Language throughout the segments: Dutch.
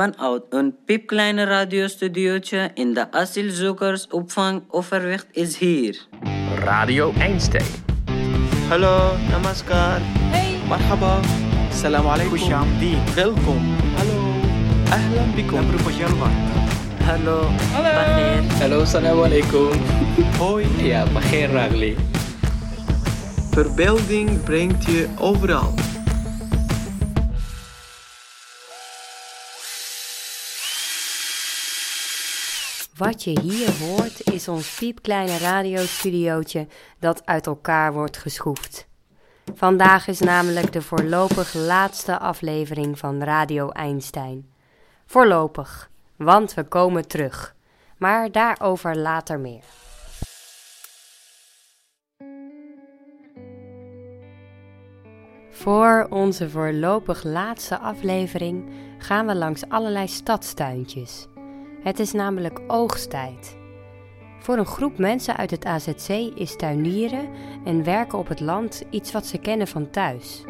Vanuit een piepkleine radiostudiootje in de asielzoekersopvang Overwicht is hier. Radio Einstein. Hallo, namaskar. Hey. Marhaba. Salam alaikum. Kushamdi. Welkom. Hallo. Ahlan bikum. Hallo. Hallo. Hallo, salam alaikum. Hoi. Ja, Bagheer Ragli. Verbeelding brengt je overal. Wat je hier hoort is ons piepkleine radiostudiootje dat uit elkaar wordt geschroefd. Vandaag is namelijk de voorlopig laatste aflevering van Radio Einstein. Voorlopig, want we komen terug. Maar daarover later meer. Voor onze voorlopig laatste aflevering gaan we langs allerlei stadstuintjes. Het is namelijk oogsttijd. Voor een groep mensen uit het AZC is tuinieren en werken op het land iets wat ze kennen van thuis.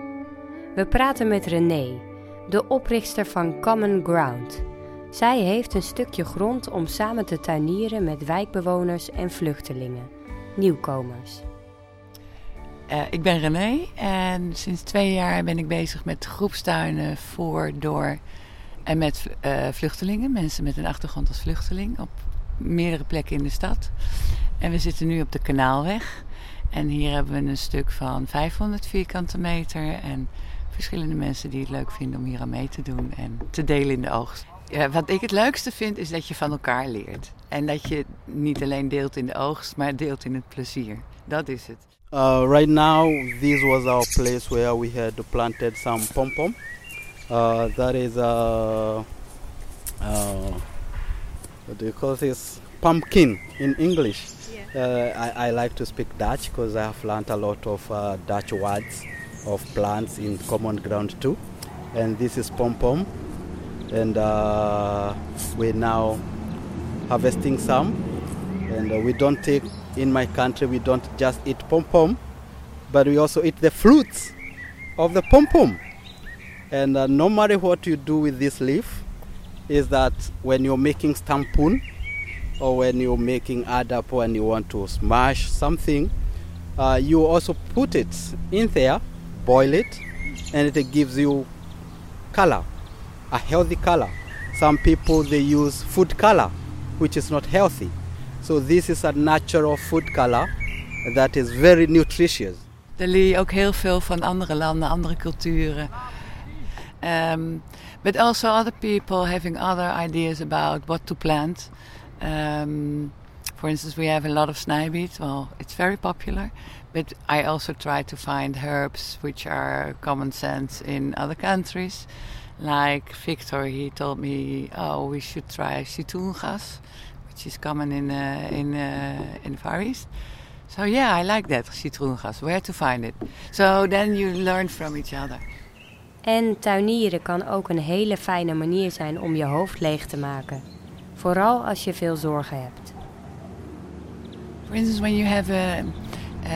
We praten met René, de oprichter van Common Ground. Zij heeft een stukje grond om samen te tuinieren met wijkbewoners en vluchtelingen, nieuwkomers. Uh, ik ben René en sinds twee jaar ben ik bezig met groepstuinen voor, door en met uh, vluchtelingen. Mensen met een achtergrond als vluchteling op meerdere plekken in de stad. En we zitten nu op de Kanaalweg. En hier hebben we een stuk van 500 vierkante meter. En verschillende mensen die het leuk vinden om hier aan mee te doen en te delen in de oogst. Ja, wat ik het leukste vind is dat je van elkaar leert. En dat je niet alleen deelt in de oogst, maar deelt in het plezier. Dat is het. Uh, right now, this was our place where we had planted some pom pom. Uh, that is a uh, what do you call this pumpkin in English. Uh, I, I like to speak Dutch because I have learned a lot of uh, Dutch words of plants in common ground too. And this is pom pom, and uh, we're now harvesting some. And uh, we don't take in my country we don't just eat pom pom, but we also eat the fruits of the pom pom. And uh, no matter what you do with this leaf, is that when you're making stampoon or when you're making adapo and you want to smash something, uh, you also put it in there, boil it, and it gives you color, a healthy color. Some people they use food color, which is not healthy. So this is a natural food color that is very nutritious. Daar leer je ook heel veel van andere landen, andere culturen. Um, but also other people having other ideas about what to plant. Um, for instance, we have a lot of snijbeet. Well, it's very popular, but I also try to find herbs which are common sense in other countries. Like Victor, he told me, oh, we should try citroengas, which is common in uh, in uh, in the Far East. So yeah, I like that citroengas. Where to find it? So then you learn from each other. En tuinieren kan ook een hele fijne manier zijn om je hoofd leeg te maken. Vooral als je veel zorgen hebt. For instance, when you have a,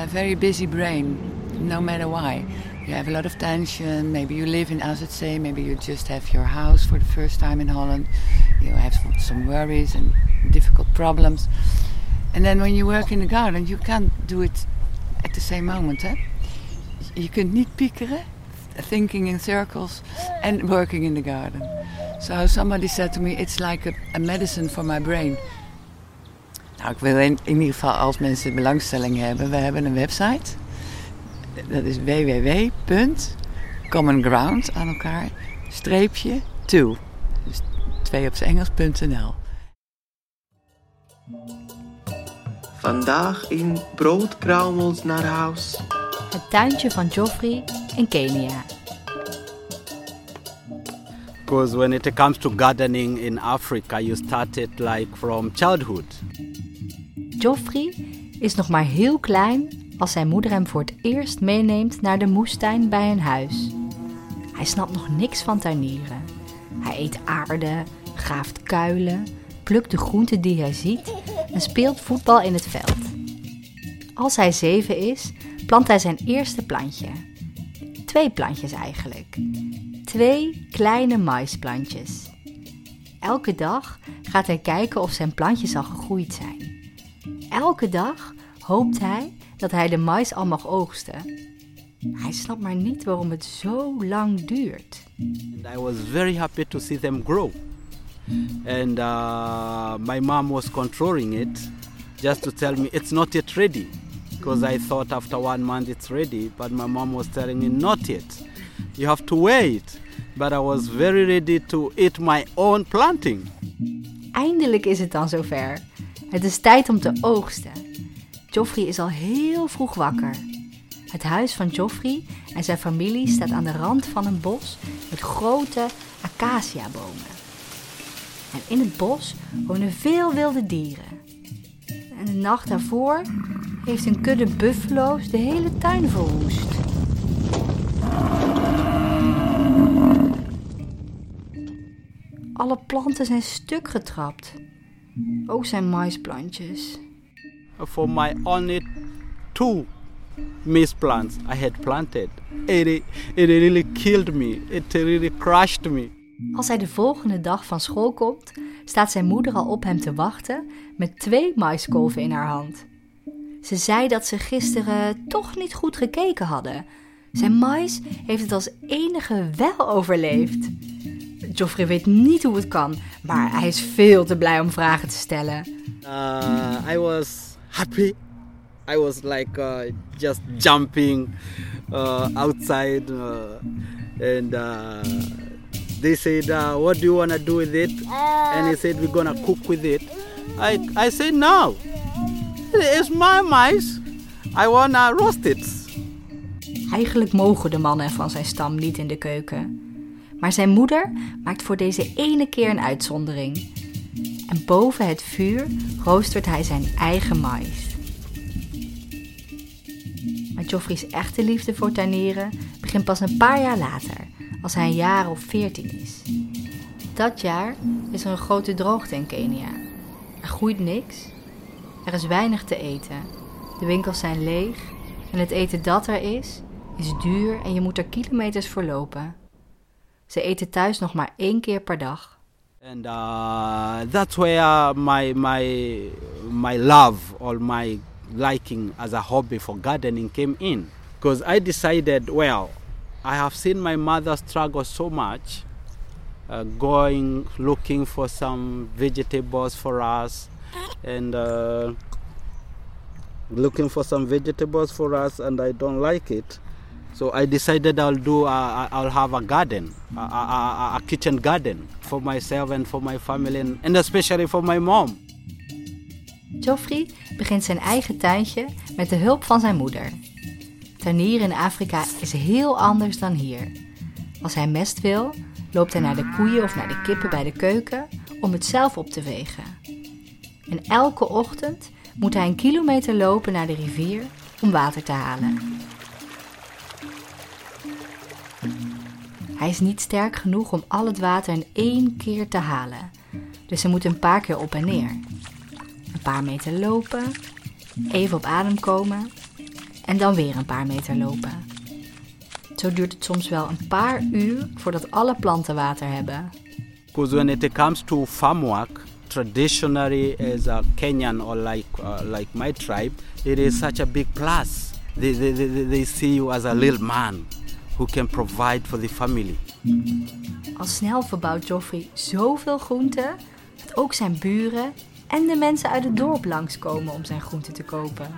a very busy brain, no matter why, you have a lot of tension. Maybe you live in AZC, maybe you just have your house for the first time in Holland. You have some worries and difficult problems. And then when you work in the garden, you can't do it at the same moment. Hè? Je kunt niet piekeren thinking in circles and working in the garden. So somebody said to me, it's like a, a medicine for my brain. Nou, ik wil in, in, ieder geval als mensen belangstelling hebben, we hebben een website. Dat is www.commonground aan elkaar streepje to. Dus twee op zijn Engels.nl. Vandaag in broodkruimels naar huis. Het tuintje van Joffrey in Kenia. Because when it comes to gardening in Africa, you start it like from childhood. Joffrey is nog maar heel klein als zijn moeder hem voor het eerst meeneemt naar de moestuin bij hun huis. Hij snapt nog niks van tuinieren. Hij eet aarde, graaft kuilen, plukt de groenten die hij ziet en speelt voetbal in het veld. Als hij zeven is, plant hij zijn eerste plantje. Twee plantjes eigenlijk. Twee kleine maisplantjes. Elke dag gaat hij kijken of zijn plantjes al gegroeid zijn. Elke dag hoopt hij dat hij de mais al mag oogsten. Hij snapt maar niet waarom het zo lang duurt. And I was very happy to see them grow. And uh, my mom was controlling it just to tell me it's not yet ready. Because I thought after one month it's ready, but my mom was telling me not yet. You have to wait. But I was very ready to eat my own planting. Eindelijk is het dan zover. Het is tijd om te oogsten. Joffrey is al heel vroeg wakker. Het huis van Joffrey en zijn familie staat aan de rand van een bos met grote acaciabomen. En in het bos wonen veel wilde dieren. En de nacht daarvoor heeft een kudde buffalo's de hele tuin verwoest. Alle planten zijn stuk getrapt. Ook zijn maisplantjes. For my only two maize plants I had planted, it, it really killed me. It really crushed me. Als hij de volgende dag van school komt, staat zijn moeder al op hem te wachten met twee maiskolven in haar hand. Ze zei dat ze gisteren toch niet goed gekeken hadden. Zijn mais heeft het als enige wel overleefd. Joffrey weet niet hoe het kan, maar hij is veel te blij om vragen te stellen. Uh, I was happy. I was like uh, just jumping uh, outside, uh, and uh, they said, uh, "What do you want to do with it?" And he said, "We're gonna cook with it." I I said, "No, it's my mice. I wanna roast it." Eigenlijk mogen de mannen van zijn stam niet in de keuken. Maar zijn moeder maakt voor deze ene keer een uitzondering. En boven het vuur roostert hij zijn eigen mais. Maar Joffrey's echte liefde voor tuinieren begint pas een paar jaar later, als hij een jaar of veertien is. Dat jaar is er een grote droogte in Kenia. Er groeit niks, er is weinig te eten, de winkels zijn leeg en het eten dat er is, is duur en je moet er kilometers voor lopen. Ze eten thuis nog maar één keer per dag. And uh, that's where my my my love or my liking as a hobby for gardening came in. Because I decided, well, I have seen my mother struggle so much, uh, going looking for some vegetables for us, and uh, looking for some vegetables for us, and I don't like it. So I decided I'll do. Uh, I'll have a garden, a, kitchen garden for myself and for my family, and, especially for my mom. Joffrey begint zijn eigen tuintje met de hulp van zijn moeder. Tuinieren in Afrika is heel anders dan hier. Als hij mest wil, loopt hij naar de koeien of naar de kippen bij de keuken om het zelf op te vegen. En elke ochtend moet hij een kilometer lopen naar de rivier om water te halen. Hij is niet sterk genoeg om al het water in één keer te halen, dus hij moet een paar keer op en neer. Een paar meter lopen, even op adem komen en dan weer een paar meter lopen. Zo duurt het soms wel een paar uur voordat alle planten water hebben. Because when it comes to farm work, traditionally as a Kenyan or like uh, like my tribe, it is such a big plus. They, they, they see you as a little man who can provide for the family. Al snel verbouwt Joffrey zoveel groenten dat ook zijn buren en de mensen uit het dorp langskomen om zijn groenten te kopen.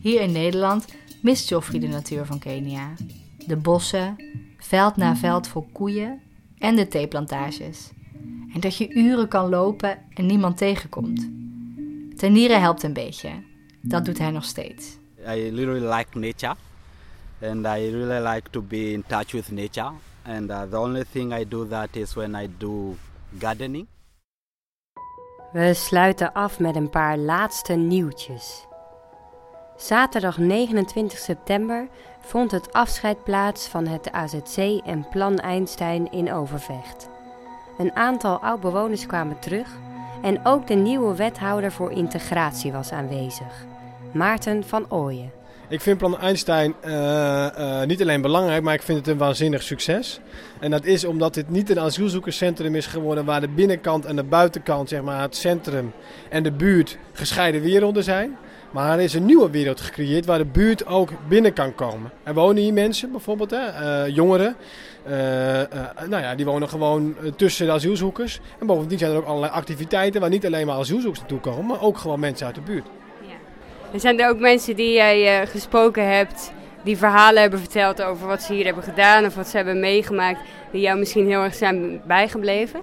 Hier in Nederland mist Joffrey de natuur van Kenia. De bossen, veld na veld vol koeien en de theeplantages. En dat je uren kan lopen en niemand tegenkomt. Tuinieren helpt een beetje. Dat doet hij nog steeds. I literally like nature, and I really like to be in touch with nature. And uh, the only thing I do that is when I do gardening. We sluiten af met een paar laatste nieuwtjes. Zaterdag 29 september vond het afscheid plaats van het AZC en Plan Einstein in Overvecht. Een aantal oud-bewoners kwamen terug en ook de nieuwe wethouder voor integratie was aanwezig, Maarten van Ooyen. Ik vind Plan Einstein eh, eh, niet alleen belangrijk, maar ik vind het een waanzinnig succes. En dat is omdat dit niet een asielzoekerscentrum is geworden waar de binnenkant en de buitenkant, zeg maar het centrum en de buurt gescheiden werelden zijn. Maar er is een nieuwe wereld gecreëerd waar de buurt ook binnen kan komen. Er wonen hier mensen bijvoorbeeld, hè, eh, jongeren. Nou ja, die wonen gewoon tussen de asielzoekers. En bovendien zijn er ook allerlei activiteiten waar niet alleen maar asielzoekers naartoe komen, maar ook gewoon mensen uit de buurt. Er zijn er ook mensen die jij eh, gesproken hebt, die verhalen hebben verteld over wat ze hier hebben gedaan of wat ze hebben meegemaakt, die jou misschien heel erg zijn bijgebleven?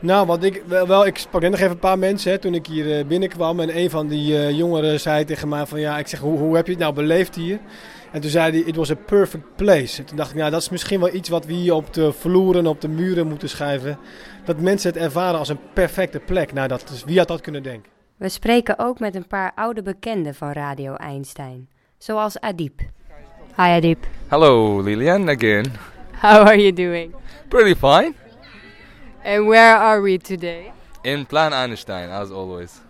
Nou, wat ik wel, wel ik sprak net nog even een paar mensen hè, toen ik hier eh, binnenkwam. En een van die eh, jongeren zei tegen mij van ja, ik zeg hoe, hoe heb je het nou beleefd hier? En toen zei hij, it was a perfect place. En toen dacht ik, nou dat is misschien wel iets wat we hier op de vloeren, op de muren moeten schrijven. Dat mensen het ervaren als een perfecte plek. Nou, dat is, wie had dat kunnen denken? We spreken ook met een paar oude bekenden van Radio Einstein, zoals Adip. Hi Adip, Hello, Lilian, again. how are you doing? Pretty fine. And where are we today? In Plan Einstein, as always.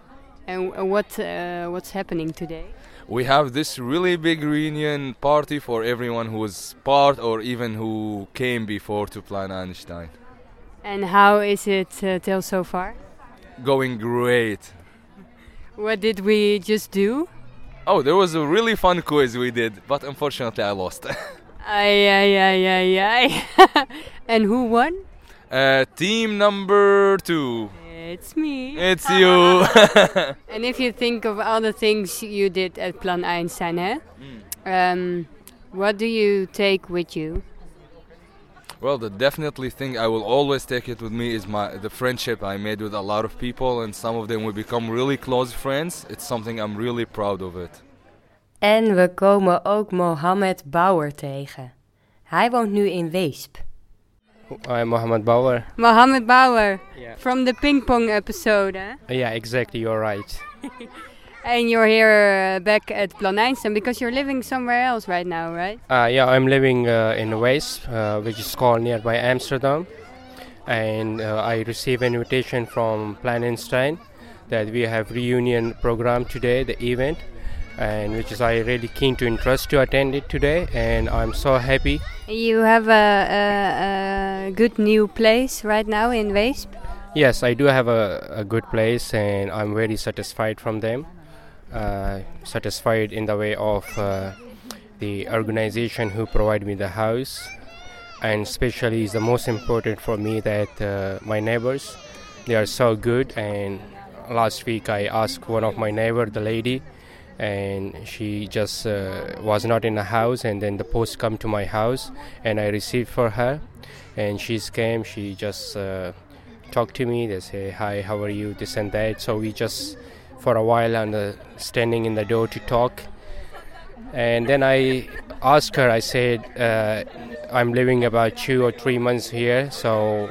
And what uh, what's happening today? We have this really big reunion party for everyone who was part or even who came before to Plan Einstein. And how is it uh, till so far? Going great. What did we just do? Oh, there was a really fun quiz we did, but unfortunately I lost. Ay, ay, ay, ay, ay. and who won? uh, team number two. It's me. It's you. And if you think of all the things you did at Plan Einstein, hè? Um, what do you take with you? Well, the definitely thing I will always take it with me is my the friendship I made with a lot of people, and some of them we become really close friends. It's something I'm really proud of it. En we komen ook Mohammed Bauer tegen. Hij woont nu in Weesp. I'm Mohammed Bauer. Mohammed Bauer, Yeah. from the ping pong episode, hè? Yeah, exactly. You're right. And you're here uh, back at Plan Einstein because you're living somewhere else right now, right? Uh, yeah, I'm living uh, in Weesp, uh, which is called nearby Amsterdam, and uh, I received an invitation from Planenstein that we have reunion program today, the event, and which is I really keen to interest to attend it today, and I'm so happy. You have a, a, a good new place right now in Weesp. Yes, I do have a, a good place, and I'm very satisfied from them. Uh, satisfied in the way of uh, the organization who provide me the house, and especially is the most important for me that uh, my neighbors, they are so good. And last week I asked one of my neighbor, the lady, and she just uh, was not in the house, and then the post come to my house, and I received for her, and she's came, she just. Uh, talk to me. They say, "Hi, how are you?" This and that. So we just, for a while, and uh, standing in the door to talk. And then I asked her. I said, uh, "I'm living about two or three months here. So,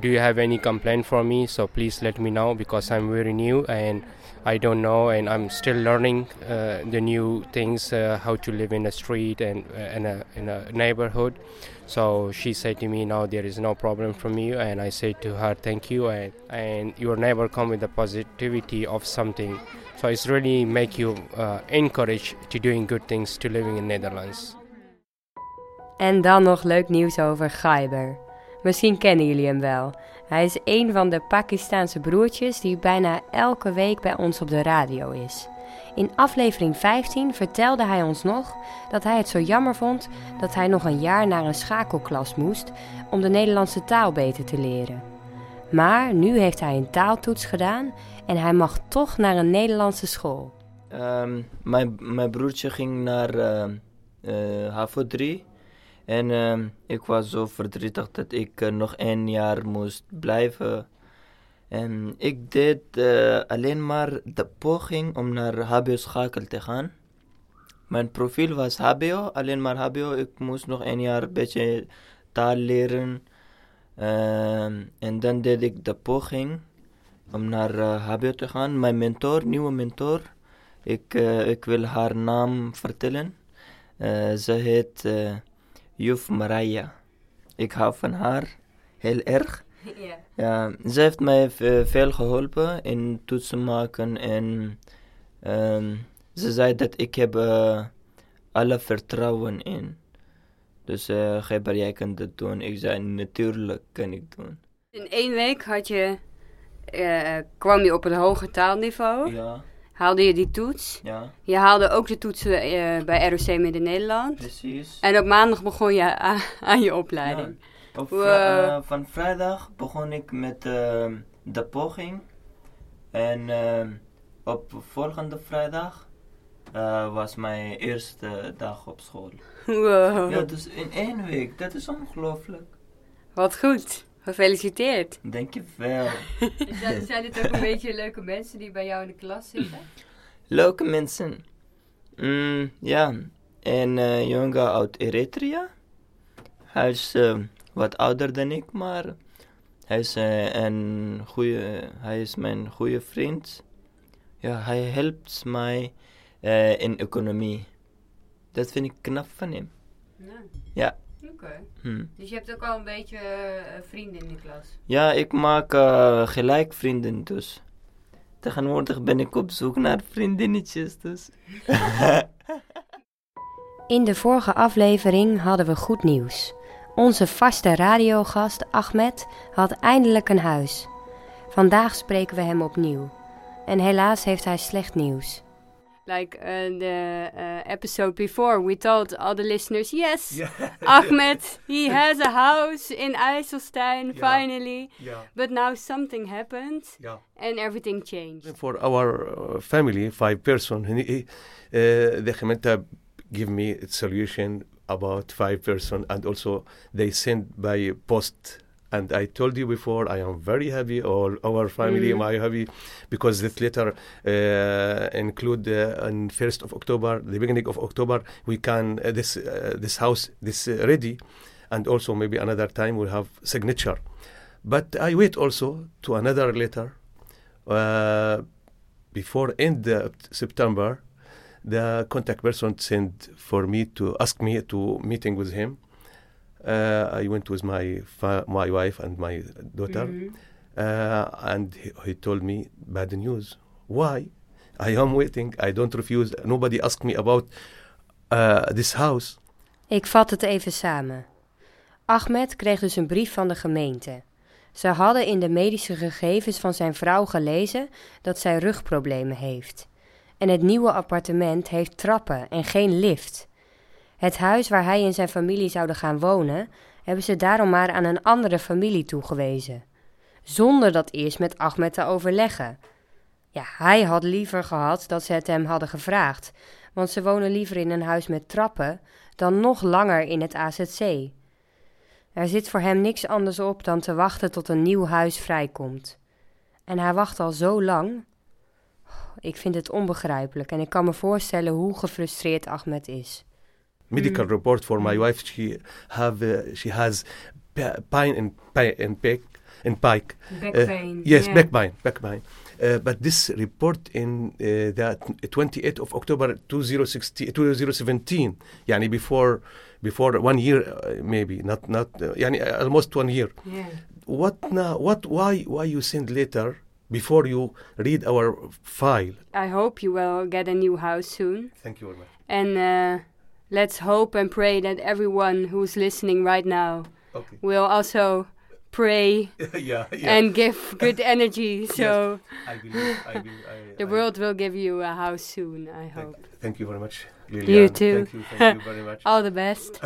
do you have any complaint for me? So please let me know because I'm very new and." I don't know, and I'm still learning uh, the new things, uh, how to live in a street and uh, in a in a neighborhood. So she said to me, "Now there is no problem from you." And I said to her, "Thank you." And and your neighbor come with the positivity of something. So it's really make you uh, encourage to doing good things to living in Netherlands. En dan nog leuk nieuws over Gaiber. Misschien kennen jullie hem wel. Hij is een van de Pakistaanse broertjes die bijna elke week bij ons op de radio is. In aflevering 15 vertelde hij ons nog dat hij het zo jammer vond dat hij nog een jaar naar een schakelklas moest om de Nederlandse taal beter te leren. Maar nu heeft hij een taaltoets gedaan en hij mag toch naar een Nederlandse school. Ehm, mijn, mijn broertje ging naar ehm, eh, HAVO 3. En ehm, ik was zo verdrietig dat ik eh, nog één jaar moest blijven. En ik deed eh, alleen maar de poging om naar HBO Schakel te gaan. Mijn profiel was HBO, alleen maar HBO. Ik moest nog één jaar een beetje taal leren. Ehm, en dan deed ik de poging om naar eh, HBO te gaan. Mijn mentor, nieuwe mentor, ik, eh, ik wil haar naam vertellen. Eh, ze heet eh Juf Maraya. Ik hou van haar heel erg. Ja. Ja, ze heeft mij ve- veel geholpen in toetsen maken en ehm, ze zei dat ik heb eh, alle vertrouwen in. Dus uh, Geber, jij kunt het doen. Ik zei, natuurlijk kan ik doen. In één week had je, uh, kwam je op een hoger taalniveau. Ja. Haalde je die toets. Ja. Je haalde ook de toetsen uh, bij ROC Midden-Nederland. Precies. En op maandag begon je aan, je opleiding. Ja. Op vri van vrijdag begon ik met de poging. En op volgende vrijdag uh, was mijn eerste dag op school. Wow. Ja, dus in één week. Dat is ongelooflijk. Wat goed. Gefeliciteerd. Dankjewel. zijn, zijn dit ook een beetje leuke mensen die bij jou in de klas zitten? Leuke mensen? Mm, ja. Een uh, jongen uit Eritrea. Hij is uh, wat ouder dan ik, maar hij is, een goede, hij is mijn goede vriend. Ja, hij helpt mij uh, in economie. Dat vind ik knap van hem. Ja. ja. Hm. Dus je hebt ook al een beetje uh, vrienden in de klas? Ja, ik maak uh, gelijk vrienden dus. Tegenwoordig ben ik op zoek naar vriendinnetjes dus. in de vorige aflevering hadden we goed nieuws. Onze vaste radiogast Ahmed had eindelijk een huis. Vandaag spreken we hem opnieuw. En helaas heeft hij slecht nieuws. Like uh, the uh, episode before, we told all the listeners, yes, Yeah. Ahmed, he has a house in IJsselstein, Yeah. finally. Yeah. But now something happened Yeah. and everything changed. For our uh, family, five person, he- he- uh, the Gementa give me a solution about five person, and also they send by post. And I told you before, I am very happy. All our family, Mhm. my happy, because this letter uh, include uh, on first of October, the beginning of October, we can uh, this uh, this house this uh, ready, and also maybe another time we'll have signature. But I wait also to another letter uh, before end of September. The contact person sent for me to ask me to meeting with him. Uh, I went with my fa- my wife and my daughter, Mhm. uh, and he, he told me bad news. Why? I am waiting. I don't refuse. Nobody asked me about uh, this house. Ik vat het even samen. Ahmed kreeg dus een brief van de gemeente. Ze hadden in de medische gegevens van zijn vrouw gelezen dat zij rugproblemen heeft. En het nieuwe appartement heeft trappen en geen lift. Het huis waar hij en zijn familie zouden gaan wonen, hebben ze daarom maar aan een andere familie toegewezen. Zonder dat eerst met Ahmed te overleggen. Ja, hij had liever gehad dat ze het hem hadden gevraagd, want ze wonen liever in een huis met trappen dan nog langer in het AZC. Er zit voor hem niks anders op dan te wachten tot een nieuw huis vrijkomt. En hij wacht al zo lang. Ik vind het onbegrijpelijk en ik kan me voorstellen hoe gefrustreerd Ahmed is. Medical report for my wife. She have uh, she has pa- pain in pain in back in pike. Back Uh, pain, yes, yeah. back pain, back pain. Uh, but this report in uh, the 28th of October 2016, 2017, yani before before one year uh, maybe not not uh, yani almost one year. Yeah. What now? What why why you send later before you read our file? I hope you will get a new house soon. Thank you very much. And uh, let's hope and pray that everyone who's listening right now Okay. will also pray Yeah, yeah. and give good energy. So I believe- I believe- I- the I- world will give you a house soon, I hope. Thank you very much. You too. Thank you, thank you very much. All the best.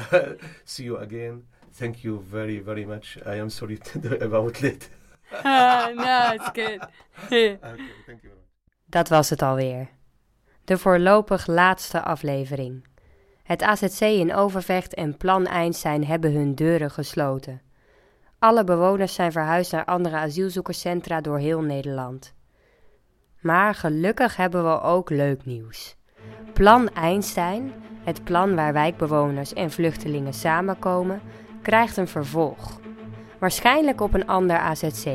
See you again. Thank you very, very much. I am sorry about late. Ah, no, it's good. okay, thank you. Dat was het alweer. De voorlopig laatste aflevering. Het AZC in Overvecht en Plan Einstein hebben hun deuren gesloten. Alle bewoners zijn verhuisd naar andere asielzoekerscentra door heel Nederland. Maar gelukkig hebben we ook leuk nieuws. Plan Einstein, het plan waar wijkbewoners en vluchtelingen samenkomen, krijgt een vervolg. Waarschijnlijk op een ander AZC.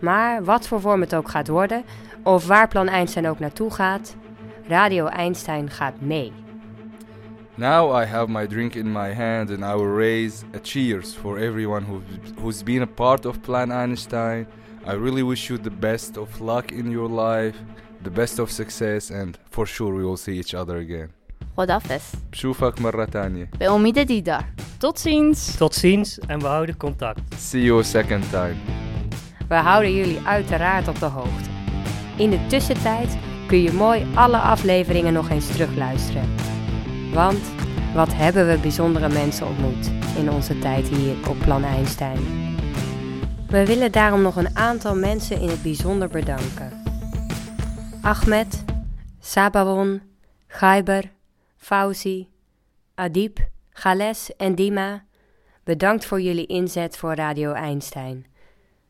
Maar wat voor vorm het ook gaat worden, of waar Plan Einstein ook naartoe gaat, Radio Einstein gaat mee. Now I have my drink in my hand and I will raise a cheers for everyone who, who's been a part of Plan Einstein. I really wish you the best of luck in your life, the best of success, and for sure we will see each other again. خدافظ بشوفك مرة تانية بأميد ديدار Tot ziens. Tot ziens en we houden contact. See you a second time We houden jullie uiteraard op de hoogte. In de tussentijd kun je mooi alle afleveringen nog eens terugluisteren. Want wat hebben we bijzondere mensen ontmoet in onze tijd hier op Plan Einstein. We willen daarom nog een aantal mensen in het bijzonder bedanken. Ahmed, Sabawon, Gaiber, Fauzi, Adib, Gales en Dima, bedankt voor jullie inzet voor Radio Einstein.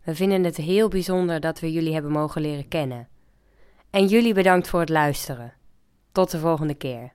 We vinden het heel bijzonder dat we jullie hebben mogen leren kennen. En jullie bedankt voor het luisteren. Tot de volgende keer.